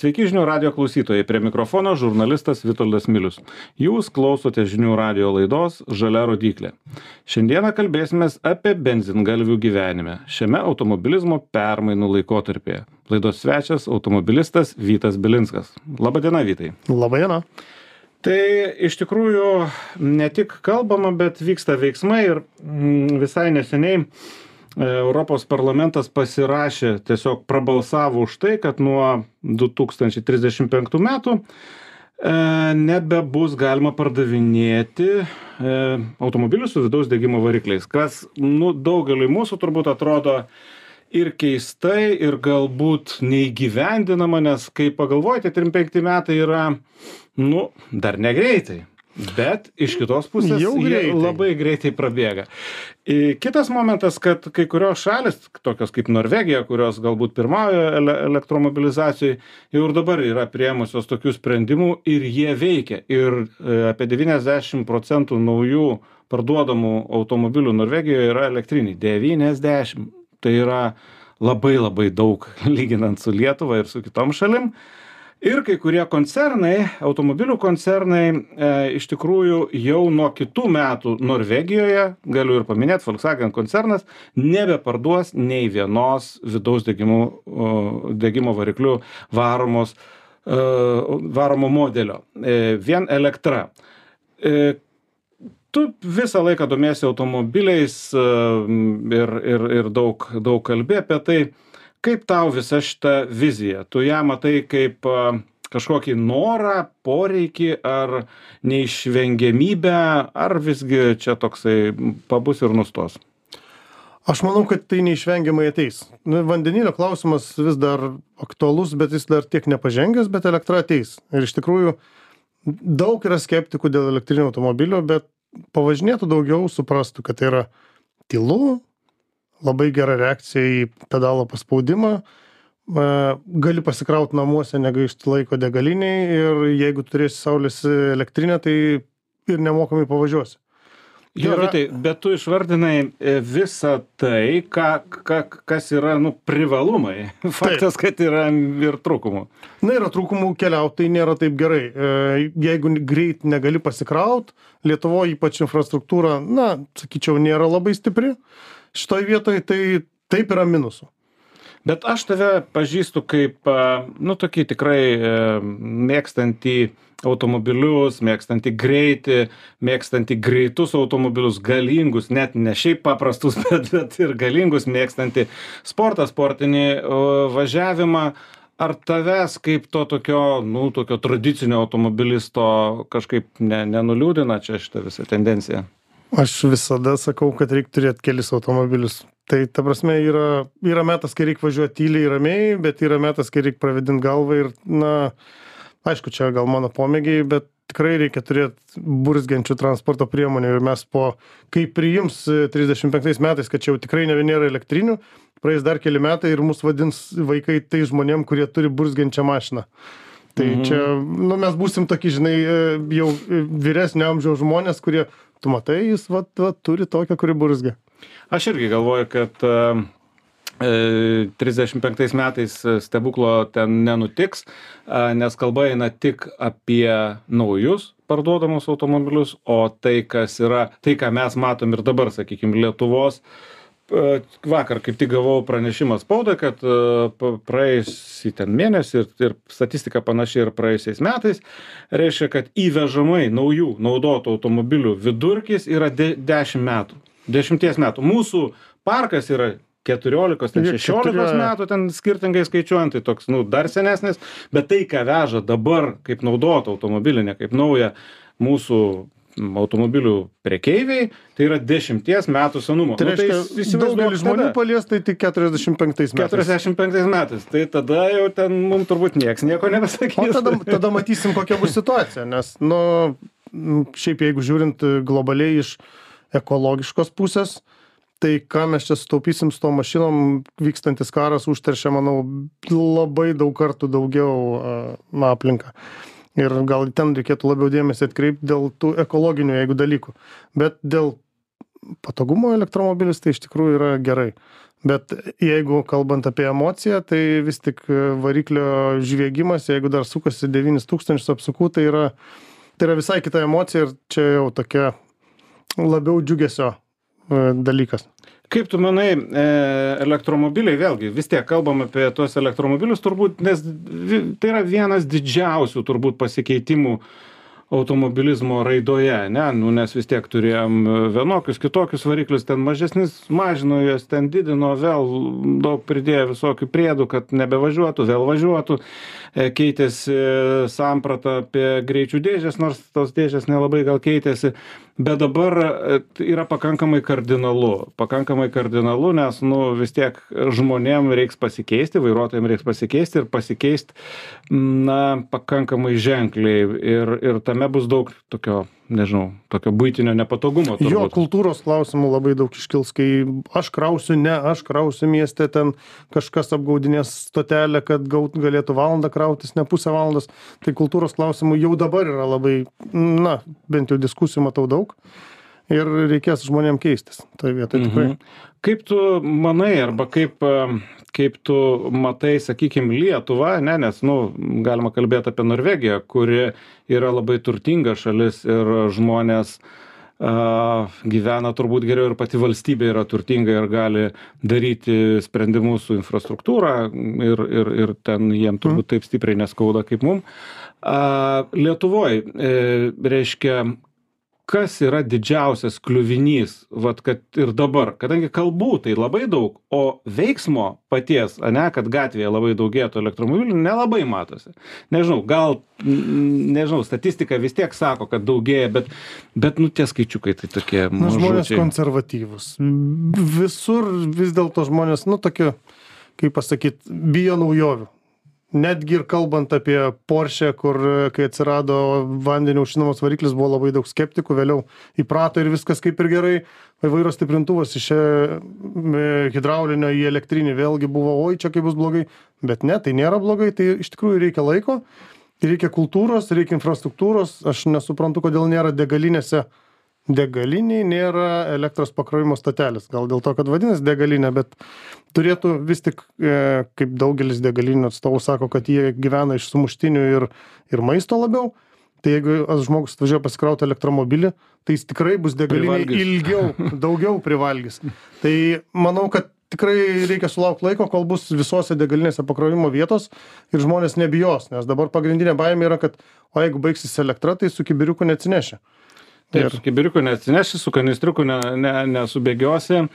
Sveiki žinių radio klausytojai, prie mikrofono žurnalistas Vitoldas Milius. Jūs klausote žinių radio laidos Žalia rodiklė. Šiandieną kalbėsime apie benzingalvių gyvenime šiame automobilizmo permainų laikotarpėje. Laidos svečias automobilistas Vytas Bilinskas. Labadiena, Vytai. Labadiena. Tai iš tikrųjų ne tik kalbama, bet vyksta veiksmai ir mm, visai neseniai E, Europos parlamentas pasirašė, tiesiog prabalsavo už tai, kad nuo 2035 metų e, nebebus galima pardavinėti e, automobilius su vidaus degimo varikliais, kas nu, daugeliu mūsų turbūt atrodo ir keistai, ir galbūt neįgyvendinama, nes kai pagalvojate, 35 metai yra, nu, dar negreitai bet iš kitos pusės Jau greitai. labai greitai prabėga. Kitas momentas, kad kai kurios šalis, tokios kaip Norvegija, kurios galbūt pirmauja ele elektromobilizacijai, jau ir dabar yra prieimusios tokių sprendimų ir jie veikia. Ir e, apie 90 procentų naujų parduodamų automobilių Norvegijoje yra elektriniai. 90. Tai yra labai labai daug lyginant su Lietuva ir su kitom šalim ir kai kurie koncernai automobilių koncernai e, iš tikrųjų jau nuo kitų metų norvegijoje galiu ir paminėt volkswagen koncernas nebeparduos nei vienos vidaus degimu o, degimo varikliu varomos e, varomo modelio. E, vien elektra. E, tu visą laiką domiesi automobiliais e, ir, ir, ir daug, daug kalbė apie tai, kaip tau visa šita vizija? Tu ją matai kaip kažkokį norą, poreikį ar neišvengiamybę, ar visgi čia toksai pabus ir nustos? Aš manau, kad tai neišvengiamai ateis. Nu, vandenilio klausimas vis dar aktualus, bet jis dar tiek nepažengęs, bet elektra ateis. Ir iš tikrųjų daug yra skeptikų dėl elektrinio automobilio, bet pavažinėtų daugiau, suprastų, kad tai yra tylu, labai gera reakcija į pedalo paspaudimą, e, gali pasikraut namuose, negaišti laiko degaliniai ir jeigu turėsi saulės elektrinę, tai ir nemokamai pavažiuosi. Jo, Yra- Vitai, bet tu išvardinai e, visą tai, ką, ką, kas yra nu, privalumai. Faktas, kad yra ir trūkumų. Na, yra trūkumų keliauti, tai nėra taip gerai. E, Jeigu greit negali pasikraut, Lietuvoje ypač infrastruktūra, na, sakyčiau, nėra labai stipri. Šitoje vietoje tai taip yra minusų. Bet aš tave pažįstu kaip, nu, tokį tikrai e, mėgstantį automobilius, mėgstantį greitį, mėgstantį greitus automobilius, galingus, net ne šiaip paprastus, bet, bet ir galingus, mėgstantį sportą, sportinį važiavimą. Ar tavęs kaip to tokio, nu, tokio tradicinio automobilisto kažkaip ne, nenuliūdina čia šitą visą tendenciją? Aš visada sakau, kad reikia turėti kelis automobilius. Tai ta prasme yra, yra metas, kai reikia važiuoti tyliai, ramiai, bet yra metas, kai reikia pravedinti galvą ir, na, aišku, čia gal mano pomėgiai, bet tikrai reikia turėti burzgiančių transporto priemonių ir mes po, kai priims e, 35 metais, kad čia jau tikrai ne nėra elektrinių, praeis dar keli metai ir mus vadins vaikai tai žmonėm, kurie turi burzgiančią mašiną. Tai mhm. čia, nu, mes būsim tokie, žinai, e, jau e, vyresnio amžiaus žmonės, kurie, tu matai, jis va, va, turi tokią, kuri burzgia. Aš irgi galvoju, kad e, e, 35 metais stebuklo ten nenutiks, a, nes kalba eina tik apie naujus parduodamus automobilius, o tai, kas yra, tai, ką mes matom ir dabar, sakykime, Lietuvos, e, vakar kaip tik gavau pranešimą spaudai, kad e, praėjusį ten mėnesį ir, ir statistika panaši ir praėjusiais metais, reiškia, kad įvežamai naujų naudotų automobilių vidurkis yra de, 10 metų. 10 metų. Mūsų parkas yra 14, ten Jie 16 keturi- metų, ten skirtingai skaičiuojant, tai toks, nu, dar senesnis, bet tai, ką veža dabar kaip naudotą automobilį, ne kaip naują mūsų automobilių prekeiviai, tai yra 10 metų senumo. Tai Nu, reiškia, įsivaizduok daugelis žmonių palies tai tik 45 metais. 45 metais. Tai tada jau ten mums turbūt nieks nieko nebesakys. O tada, tada matysim, kokia bus situacija, nes, nu, šiaip jeigu žiūrint e, globaliai iš ekologiškos pusės, tai ką mes čia sutaupysim su to mašinom, vykstantis karas užteršia, manau, labai daug kartų daugiau a, na, aplinką. Ir gal ten reikėtų labiau dėmesį atkreipti dėl tų ekologinių, jeigu dalykų. Bet dėl patogumo elektromobilis, tai iš tikrųjų yra gerai. Bet jeigu kalbant apie emociją, tai vis tik variklio žviegimas, jeigu dar sukasi 9000 apsukų, tai yra, tai yra visai kita emocija ir čia jau tokia labiau džiugesio e, dalykas. Kaip tu manai, e, elektromobiliai, vėlgi, vis tiek kalbam apie tuos elektromobilius, turbūt, nes tai yra vienas didžiausių turbūt pasikeitimų automobilizmo raidoje, ne, nu, nes vis tiek turėjom vienokius, kitokius variklius, ten mažesnis mažino juos, ten didino, vėl daug pridėjo visokių priedų, kad nebevažiuotų, vėl važiuotų, e, keitėsi samprata apie greičių dėžės, nors tos dėžės nelabai gal keitėsi, bet dabar e, yra pakankamai kardinalu. Pakankamai kardinalu nes nu vis tiek žmonėm reiks pasikeisti vairuotojam reiks pasikeisti ir pasikeist na pakankamai ženkliai. Ir ir tame bus daug tokio nežinau tokio buitinio nepatogumo jo turbūt. kultūros klausimų labai daug iškils kai aš krausiu ne aš krausiu mieste ten kažkas apgaudinės stotelę kad gaut galėtų valandą krautis ne pusę valandos. Tai kultūros klausimų jau dabar yra labai na bent jau diskusijų matau daug ir reikės žmonėm keistis toj vietoj tikrai Mhm. Kaip tu manai, arba kaip, kaip tu matai, sakykime, Lietuvą, ne, nes, nu, galima kalbėti apie Norvegiją, kuri yra labai turtinga šalis ir žmonės a, gyvena turbūt geriau ir pati valstybė yra turtinga ir gali daryti sprendimus su infrastruktūra ir, ir, ir ten jiem turbūt taip stipriai neskauda kaip mum. A, Lietuvoje, reiškia, kas yra didžiausias kliuvinys, vat, kad ir dabar, kadangi kalbų tai labai daug, o veiksmo paties, ane, kad gatvėje labai daugėtų elektromobilių, nelabai matosi. Nežinau, gal, nežinau, statistika vis tiek sako, kad daugėja, bet, bet nu, tie skaičiukai tai tokie. Na, žmonės mažučiai. konservatyvūs. Visur vis dėlto žmonės, nu, tokie, kaip pasakyti, bijo naujovių. Netgi ir kalbant apie Porsche, kur e, kai atsirado vandeniu užšinamas variklis, buvo labai daug skeptikų, vėliau įprato ir viskas kaip ir gerai. Vairo stiprintuvas iš e, hidraulinio į elektrinį vėlgi buvo, oi, čia kaip bus blogai. Bet ne, tai nėra blogai, tai iš tikrųjų reikia laiko, reikia kultūros, reikia infrastruktūros. Aš nesuprantu, kodėl nėra degalinėse degalinėj nėra elektros pakrovimo stotelės. Gal dėl to, kad vadinasi degalinė, bet turėtų vis tik, e, kaip daugelis degalinių atstovų sako, kad jie gyvena iš sumuštinių ir, ir maisto labiau. Tai jeigu žmogus atvažiuoja pasikrauti elektromobilį, tai jis tikrai bus Privalgys. ilgiau, daugiau privalgys. Tai manau, kad tikrai reikia sulaukti laiko, kol bus visose degalinėse pakrovimo vietos ir žmonės nebijos, nes dabar pagrindinė baimė yra, kad o jeigu baigsis elektra, tai su kibiriuku neatsinešia. Taip, Ir- su kibiriuku neatsineši, su kanistriuku ne, ne, nesubėgiosi.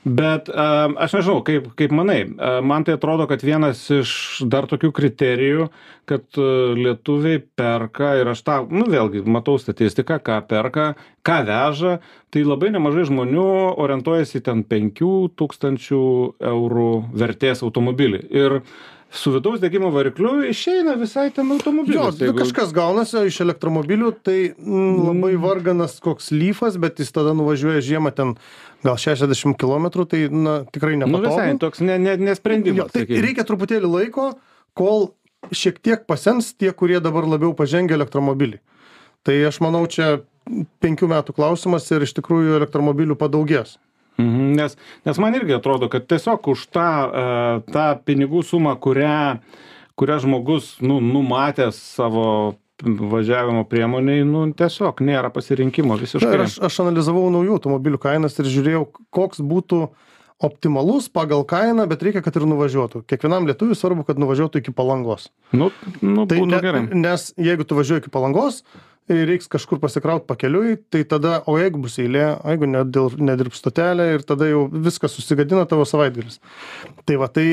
Bet aš nežinau, kaip, kaip manai, man tai atrodo, kad vienas iš dar tokių kriterijų, kad lietuviai perka ir aš tą, nu vėlgi, matau statistiką, ką perka, ką veža, tai labai nemažai žmonių orientuojasi ten 5000 eurų vertės automobilį. Ir su vidaus degimo varikliu išeina visai ten Jo, automobilis. tai kažkas gaunasi iš elektromobilių, tai mm, labai varganas koks lyfas, bet jis tada nuvažiuoja žiemą ten gal 60 km, tai na, tikrai Nu visai nepatogu. toks ne, ne, nesprendimas. Jo, tai sakykim. reikia truputėlį laiko, kol šiek tiek pasens tie, kurie dabar labiau pažengia elektromobilį. Tai aš manau, čia penkių metų klausimas ir iš tikrųjų elektromobilių padaugės. Mhm, nes, nes man irgi atrodo, kad tiesiog už tą, e, tą pinigų sumą, kurią, kurią žmogus nu, numatęs savo važiavimo priemoniai, nu, tiesiog nėra pasirinkimo Na, ir visiškai. aš, aš analizavau naujų automobilių kainas ir žiūrėjau, koks būtų optimalus pagal kainą, bet reikia, kad ir nuvažiuotų. Kiekvienam lietuviui svarbu, kad nuvažiuotų iki palangos. Nu, nu Tai ne, gerai. nes jeigu tu važiuoji iki palangos, ir reiks kažkur pasikraut pakeliui, tai tada, o jeigu bus eilė, o jeigu nedirbs stotelė ir tada jau viskas susigadina tavo savaitgalis. Tai va, tai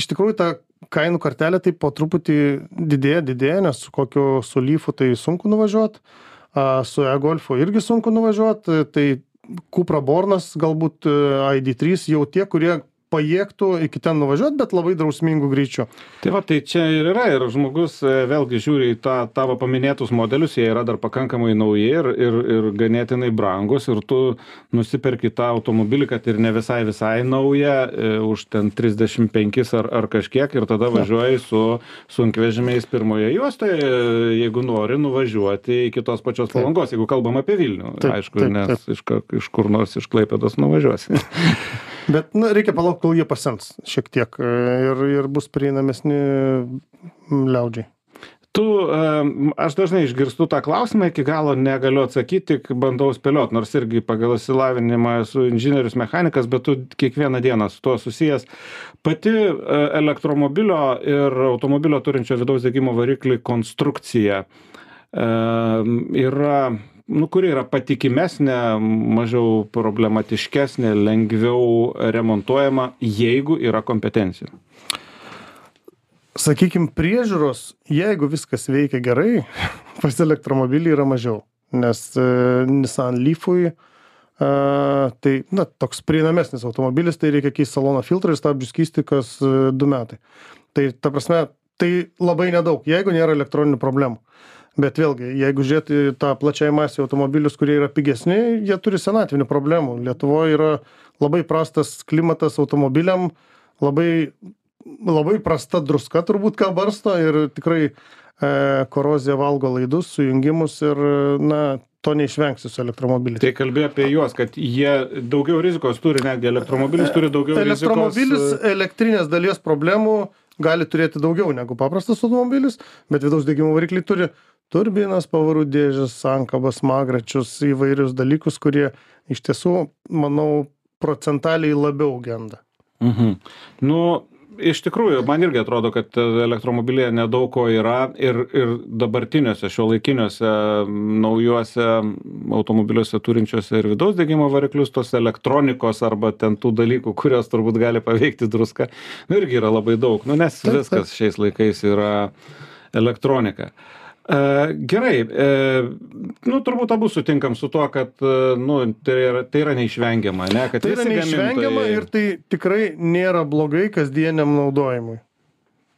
iš tikrųjų ta kainų kartelė tai po truputį didėja, didėja, nes su kokiu su lyfu tai sunku nuvažiuoti, su e-golfu irgi sunku nuvažiuoti, tai Cupra Bornas, galbūt e, ID3 jau tie, kurie pajėgtų iki ten nuvažiuot bet labai drausmingu greičiu tai va tai čia ir yra ir žmogus e, vėlgi žiūri į tą tavo paminėtus modelius jie yra dar pakankamai nauji ir ir ir ganėtinai brangūs ir tu nusiperki tą automobilį kad ir ne visai visai naują e, už ten trisdešim penkis ar ar kažkiek ir tada važiuoji su sunkvežimiais pirmoje juostoje jeigu nori nuvažiuoti iki tos pačios palangos jeigu kalbam apie vilnių aišku nes iš iš kur nors iš klaipėdos nuvažiuosi Bet nu, reikia palaukti, kol jie pasens šiek tiek e, ir, ir bus prieinamesni liaudžiai. Tu, aš dažnai išgirstu tą klausimą, iki galo negaliu atsakyti, tik bandau spėliot, nors irgi pagal įsilavinimą esu inžinierius mechanikas, bet tu kiekvieną dieną su tuo susijęs. Pati e, elektromobilio ir automobilio turinčio vidaus degimo variklį konstrukcija yra nu kuri yra patikimesnė mažiau problematiškesnė lengviau remontuojama jeigu yra kompetencijų. Sakykim priežiūros jeigu viskas veikia gerai pas elektromobilį yra mažiau nes e, nissan lyfui e, tai na toks prieinamesnis automobilis tai reikia keist salono filtrą ir stabdžių skystį kas e, du metai. Tai ta prasme tai labai nedaug jeigu nėra elektroninių problemų bet vėlgi jeigu žiūrėt į tą plačiai masei automobilius kurie yra pigesni jie turi senatvinių problemų lietuvoj yra labai prastas klimatas automobiliam labai labai prasta druska turbūt ką barsto ir tikrai e, korozija valgo laidus sujungimus ir na to neišvengsi su elektromobiliais. Tai kalbėjai apie juos, kad jie daugiau rizikos turi, netgi elektromobilis turi daugiau rizikos. Elektromobilis e, elektrinės dalies problemų gali turėti daugiau negu paprastas automobilis, bet vidaus degimo varikliai turi turbinas pavarų dėžes sankabas smagračius įvairius dalykus kurie iš tiesų manau procentaliai labiau genda. Mhm. nu iš tikrųjų man irgi atrodo kad elektromobilyje nedaug ko yra ir ir dabartiniuose šiuolaikiniuose naujuose automobiliuose turinčiuose ir vidaus degimo variklius tos elektronikos arba ten tų dalykų kurios turbūt gali paveikti druska nu irgi yra labai daug. Nu nes viskas šiais laikais yra elektronika gerai, e, nu turbūt abu sutinkam su tuo, kad e, nu, tai, yra, tai yra neišvengiama, ne? Kad tai yra neišvengiama gamintojai... ir tai tikrai nėra blogai kasdieniam naudojimui.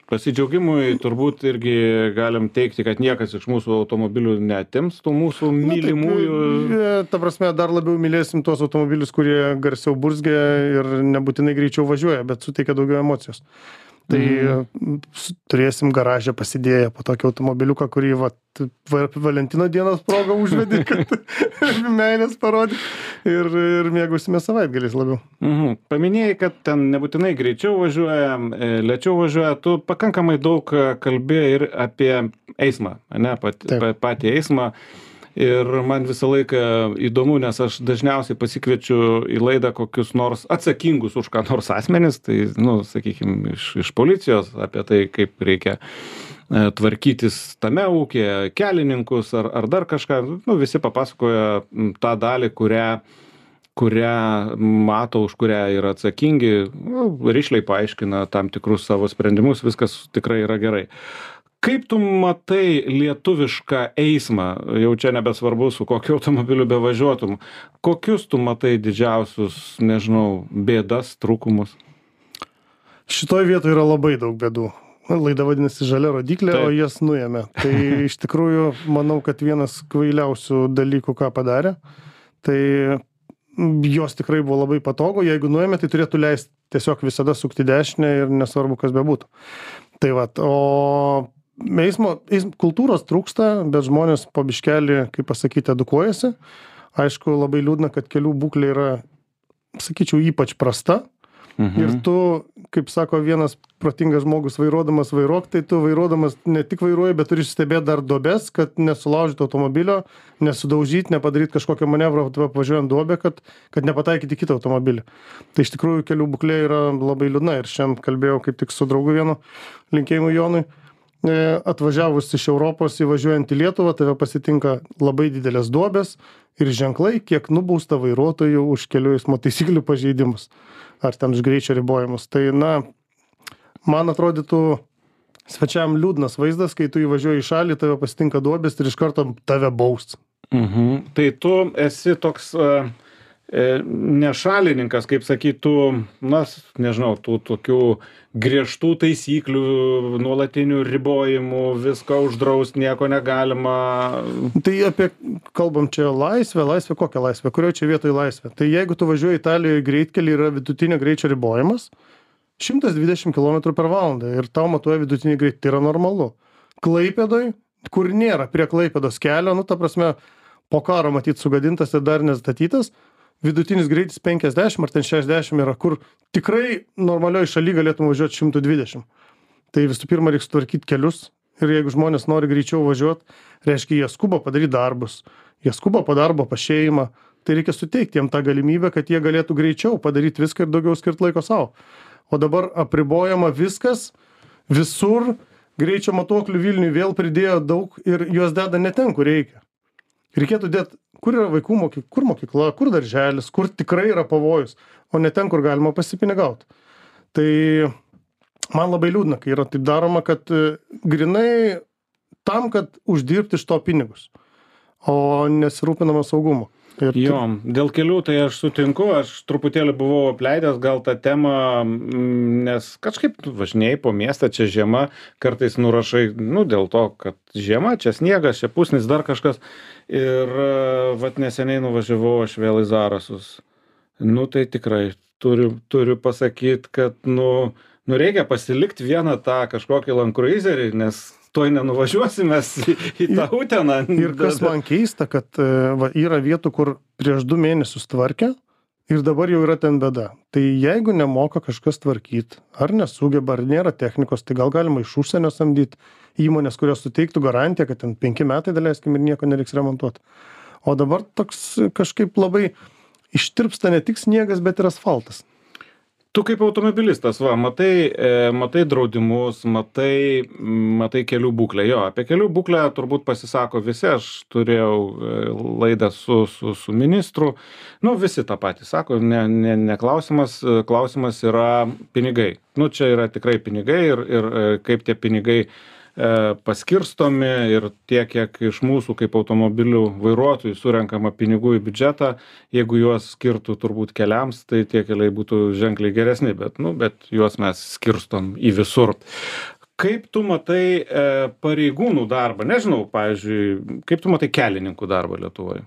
Pasidžiaugimui turbūt irgi galim teikti, kad niekas iš mūsų automobilių netims tų mūsų mylimųjų. Na, taip, ta prasme, dar labiau mylėsim tuos automobilius, kurie garsiau burzgia ir nebūtinai greičiau važiuoja, bet suteikia daugiau emocijos tai mhm. turėsim garaže pasidėję po tokį automobiliuką kurį va valentino dienos proga užvedi kad meilės parodyt ir ir mėgausimės savaitgaliais labiau. Mhm. Paminėjai kad ten nebūtinai greičiau važiuoja e, lėčiau važiuoja. Tu pakankamai daug e, kalbi ir apie eismą ane pat patį eismą ir man visą laiką įdomu nes aš dažniausiai pasikviečiu į laidą kokius nors atsakingus už ką nors asmenis. Tai nu sakykim iš iš policijos apie tai kaip reikia e, tvarkytis tame ūkyje kelininkus ar ar dar kažką. Nu visi papasakoja tą dalį kurią kurią mato už kurią yra atsakingi. Nu rišliai paaiškina tam tikrus savo sprendimus viskas tikrai yra gerai kaip tu matai lietuvišką eismą? Jau čia nebesvarbu su kokiu automobiliu bevažiuotum. Kokius tu matai didžiausius nežinau bėdas trūkumus? Šitoj vietoj yra labai daug bėdų. Laida vadinasi žalia rodyklė o jas nuėmė. Tai iš tikrųjų manau kad vienas kvailiausių dalykų ką padarė tai jos tikrai buvo labai patogu. Jeigu nuėmė tai turėtų leist tiesiog visada sukti dešinę ir nesvarbu kas bebūtų. Tai vat o eismo eism kultūros trūksta bet žmonės po biškelį kaip pasakyt edukuojasi. Aišku labai liūdna kad kelių būklė yra sakyčiau ypač prasta. Mhm. ir tu kaip sako vienas protingas žmogus vairuodamas vairuok tai tu vairuodamas ne tik vairuoji bet turi stebėt dar duobes kad nesulaužyt automobilio nesudaužyt nepadaryt kažkokio manevro apvažiuojant duobę kad kad nepataikyt į kitą automobilį. Tai iš tikrųjų kelių būklė yra labai liūdna. Ir šiandien kalbėjau kaip tik su draugu vienu linkėjimai jonui. E, atvažiavus iš Europos įvažiuojant į Lietuvą tave pasitinka labai didelės duobės ir ženklai, kiek nubausta vairuotojų už kelių eismo taisyklių pažeidimus ar ten už greičio ribojimus. Tai na, man atrodytų svečiam liūdnas vaizdas, kai tu įvažiuoji į šalį, tave pasitinka duobės ir iš karto tave baus. Mhm. Tai tu esi toks uh e, nešalininkas, kaip sakytų, na, nežinau, tų tokių griežtų taisyklių, nuolatinių ribojimų, visko uždraust, nieko negalima. Tai apie, kalbam čia laisvę, laisvę kokią laisvę, kurioje čia vietoje laisvė. Tai jeigu tu važiuoji Italijoje greitkelį yra vidutinio greičio ribojimas, 120 km per valandą ir tau matuoja vidutinį greitį, tai yra normalu. Klaipėdoj, kur nėra prie Klaipėdos kelio, nu ta prasme, po karo matyt sugadintas ir dar nestatytas, vidutinis greitis 50 ar ten 60 yra, kur tikrai normalioje šalyje galėtum važiuoti 120. Tai visų pirma, reikia sutvarkyti kelius ir jeigu žmonės nori greičiau važiuoti, reiškia, jie skuba padaryti darbus, jie skuba po darbo, po šeimą, tai reikia suteikti jiem tą galimybę, kad jie galėtų greičiau padaryti viską ir daugiau skirti laiko savo. O dabar apribojama viskas, visur, greičio matuoklių Vilniui vėl pridėjo daug ir juos deda ne ten, kur reikia. Reikėtų dėti kur yra vaikų mokykla, kur mokykla, kur darželis, kur tikrai yra pavojus, o ne ten, kur galima pasipinigauti. Tai man labai liūdna, kai yra taip daroma, kad e, grinai tam, kad uždirbti iš to pinigus, o nesirūpinama saugumu. Ir jo, dėl kelių tai aš sutinku, aš truputėlį buvau apleidęs gal tą temą, nes kažkaip važinėjai po miestą, čia žiema, kartais nurašai, nu, dėl to, kad žiema, čia sniegas, čia pusnis, dar kažkas. Ir vat neseniai nuvažiavau aš vėl į Zarasus. Nu, tai tikrai turiu, turiu pasakyti, kad, nu, nu, reikia pasilikti vieną tą kažkokį lankruizerį, nes tuoj nenuvažiuosim mes į, į tą uteną. Ir kas man keista, kad e, va, yra vietų, kur prieš du mėnesius tvarkė ir dabar jau yra ten bėda. Tai jeigu nemoka kažkas tvarkyti, ar nesugeba, ar nėra technikos, tai gal galima iš užsienio samdyti įmonės, kurios suteiktų garantiją, kad ten penki metai daleiskim ir nieko nereiks remontuoti. O dabar toks kažkaip labai ištirpsta ne tik sniegas, bet ir asfaltas tu kaip automobilistas va matai e, matai draudimus matai matai kelių būklę. Jo apie kelių būklę turbūt pasisako visi. Aš turėjau e, laidą su su su ministru. Nu visi tą patį sako ne ne ne klausimas klausimas yra pinigai. Nu čia yra tikrai pinigai ir ir e, kaip tie pinigai E, paskirstomi ir tiek kiek iš mūsų kaip automobilių vairuotojų surenkama pinigų į biudžetą jeigu juos skirtų turbūt keliams tai tie keliai būtų ženkliai geresni bet nu bet juos mes skirstom į visur. Kaip tu matai e, pareigūnų darbą? Nežinau pavyzdžiui kaip tu matai kelininkų darbą lietuvoj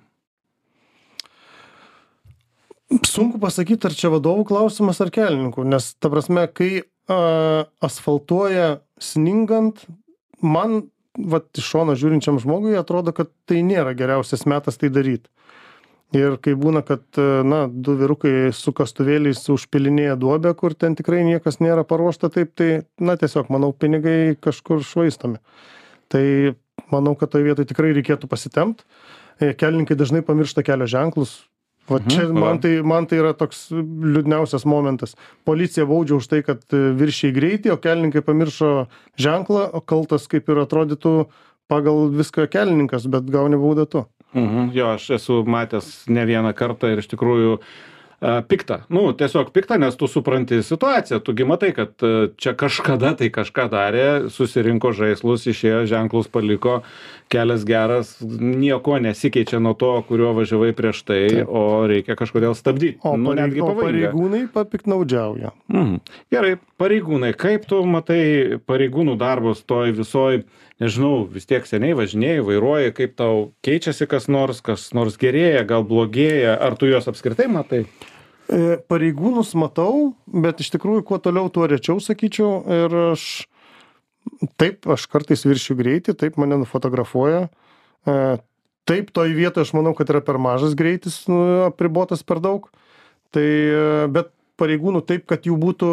Sunku pasakyti, ar čia vadovų klausimas ar kelininkų, nes ta prasme, kai a, asfaltuoja sningant, man vat iš šono žiūrinčiam žmogui atrodo kad tai nėra geriausias metas tai daryt. Ir kai būna kad na du vyrukai su kastuvėliais užpilinėja duobę kur ten tikrai niekas nėra paruošta taip tai na tiesiog manau pinigai kažkur švaistomi. Tai manau kad toj vietoj tikrai reikėtų pasitempt. Kelininkai dažnai pamiršta kelio ženklus va čia Mhm, man tai man tai yra toks liūdniausias momentas. Policija baudžia už tai kad viršijai greitį o kelininkai pamiršo ženklą o kaltas kaip ir atrodytų pagal viską kelininkas bet gauni baudą tu. Mhm, jo, aš esu matęs ne vieną kartą ir iš tikrųjų a, pikta. Nu, tiesiog pikta, nes tu supranti situaciją. Tugi matai, kad a, čia kažkada tai kažką darė, susirinko žaislus, išėjo ženklus, paliko, kelias geras, nieko nesikeičia nuo to, kuriuo važiavai prieš tai, Taip. o reikia kažkodėl stabdyti. o nu, pareig- o pareigūnai papiknaudžiauja Mhm. Gerai, pareigūnai, kaip tu matai pareigūnų darbus toj visoj, nežinau, vis tiek seniai važinėjai, vairuoji, kaip tau keičiasi kas nors, kas nors gerėja, gal blogėja, ar tu juos apskritai matai? E, pareigūnus matau bet iš tikrųjų kuo toliau tuo rečiau sakyčiau. Ir aš taip aš kartais viršiju greitį taip mane nufotografuoja. E, taip toj vietoj aš manau kad yra per mažas greitis nu, apribotas per daug. Tai e, bet pareigūnų taip kad jų būtų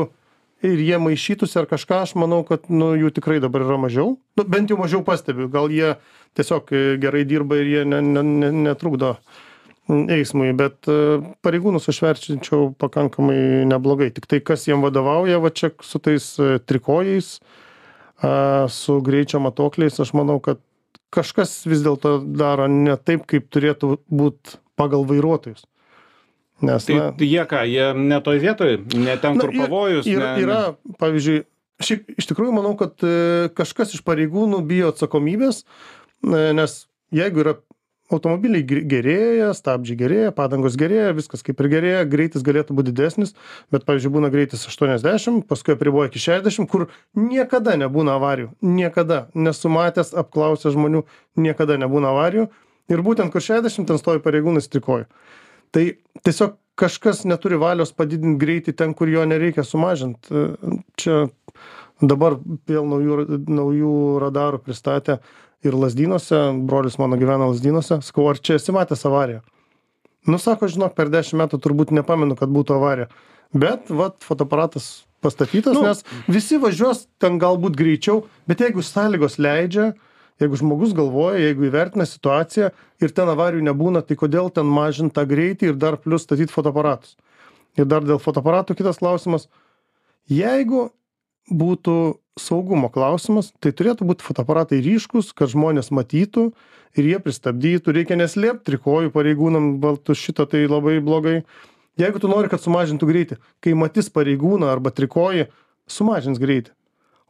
ir jie maišytųsi ar kažką aš manau kad nu jų tikrai dabar yra mažiau. Nu bent jau mažiau pastebiu. Gal jie tiesiog e, gerai dirba ir jie ne ne ne netrukdo eismui bet e, pareigūnus aš vertinčiau pakankamai neblogai. Tiktai kas jiem vadovauja va čia su tais e, trikojais su greičio matuokliais aš manau kad kažkas vis dėlto daro ne taip kaip turėtų būt pagal vairuotojus nes Tai na jie ką, jie ne toj vietoj, ne ten, Na, kur pavojus. yra, ne, yra pavyzdžiui šiaip iš tikrųjų manau kad e, kažkas iš pareigūnų bijo atsakomybės e, nes jeigu yra automobiliai gerėja stabdžiai gerėja padangos gerėja viskas kaip ir gerėja greitis galėtų būt didesnis bet pavyzdžiui būna greitis aštuoniasdešim paskui apriboja iki šešiasdešim kur niekada nebūna avarijų niekada nesu matęs apklausęs žmonių niekada nebūna avarijų ir būtent kur šešiasdešim ten stovi pareigūnai su trikoju tai tiesiog kažkas neturi valios padidint greitį ten kur jo nereikia sumažint. Čia dabar vėl naujų naujų radarų pristatė ir lazdynuose. Brolis mano gyvena lazdynuose. Sakau ar čia esi matęs avariją? Nu sako žinok per dešim metų turbūt nepamenu kad būtų avarija. Bet vat fotoaparatas pastatytas Nu. nes visi važiuos ten galbūt greičiau bet jeigu sąlygos leidžia jeigu žmogus galvoja jeigu įvertina situaciją ir ten avarijų nebūna tai kodėl ten mažint tą greitį ir dar plius statyt fotoaparatus? Ir dar dėl fotoaparatų kitas klausimas. Jeigu būtų saugumo klausimas tai turėtų būt fotoaparatai ryškūs kad žmonės matytų ir jie pristabdytų. Reikia neslėpt trikojų pareigūnam gal tu šitą tai labai blogai. Jeigu tu nori kad sumažintų greitį kai matys pareigūną arba trikojį sumažins greitį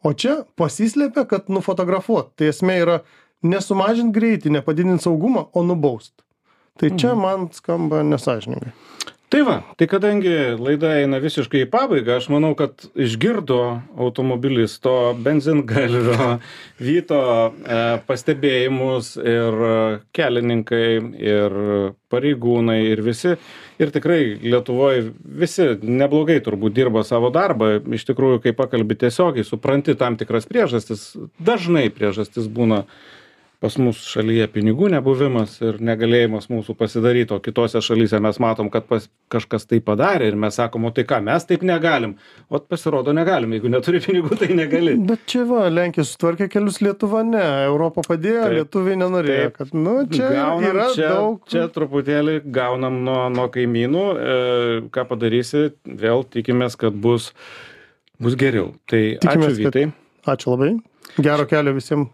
o čia pasislepia kad nufotografuot. Tai esmė yra nesumažint greitį nepadidint saugumą o nubaust. Tai čia man skamba nesąžiningai tai va tai kadangi laida eina visiškai į pabaigą aš manau kad išgirdo automobilisto benzingalvio vyto e, pastebėjimus ir kelininkai ir pareigūnai ir visi. Ir tikrai lietuvoj visi neblogai turbūt dirba savo darbą. Iš tikrųjų kai pakalbi tiesiogiai supranti tam tikras priežastis. Dažnai priežastis būna pas mus šalyje pinigų nebuvimas ir negalėjimas mūsų pasidaryt o kitose šalyse mes matom kad pas kažkas tai padarė ir mes sakom o tai ką mes taip negalim ot pasirodo negalim jeigu neturi pinigų tai negali bet čia va lenkija sutvarkė kelius lietuva ne europa padėjo Taip. lietuviai nenorėjo Taip. kad nu čia gaunam yra čia, daug čia truputėlį gaunam nuo, nuo kaimynų, e, ką padarysi, vėl tikimės, kad bus, bus geriau. Tai Tikimės, ačiū kad- Vytai. ačiū labai gero kelio visiems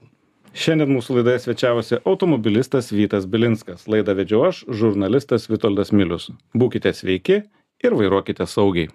Šiandien mūsų laidoje svečiavosi automobilistas Vytas Bilinskas. Laidą vedžiau aš, žurnalistas Vitoldas Milius. Būkite sveiki ir vairuokite saugiai.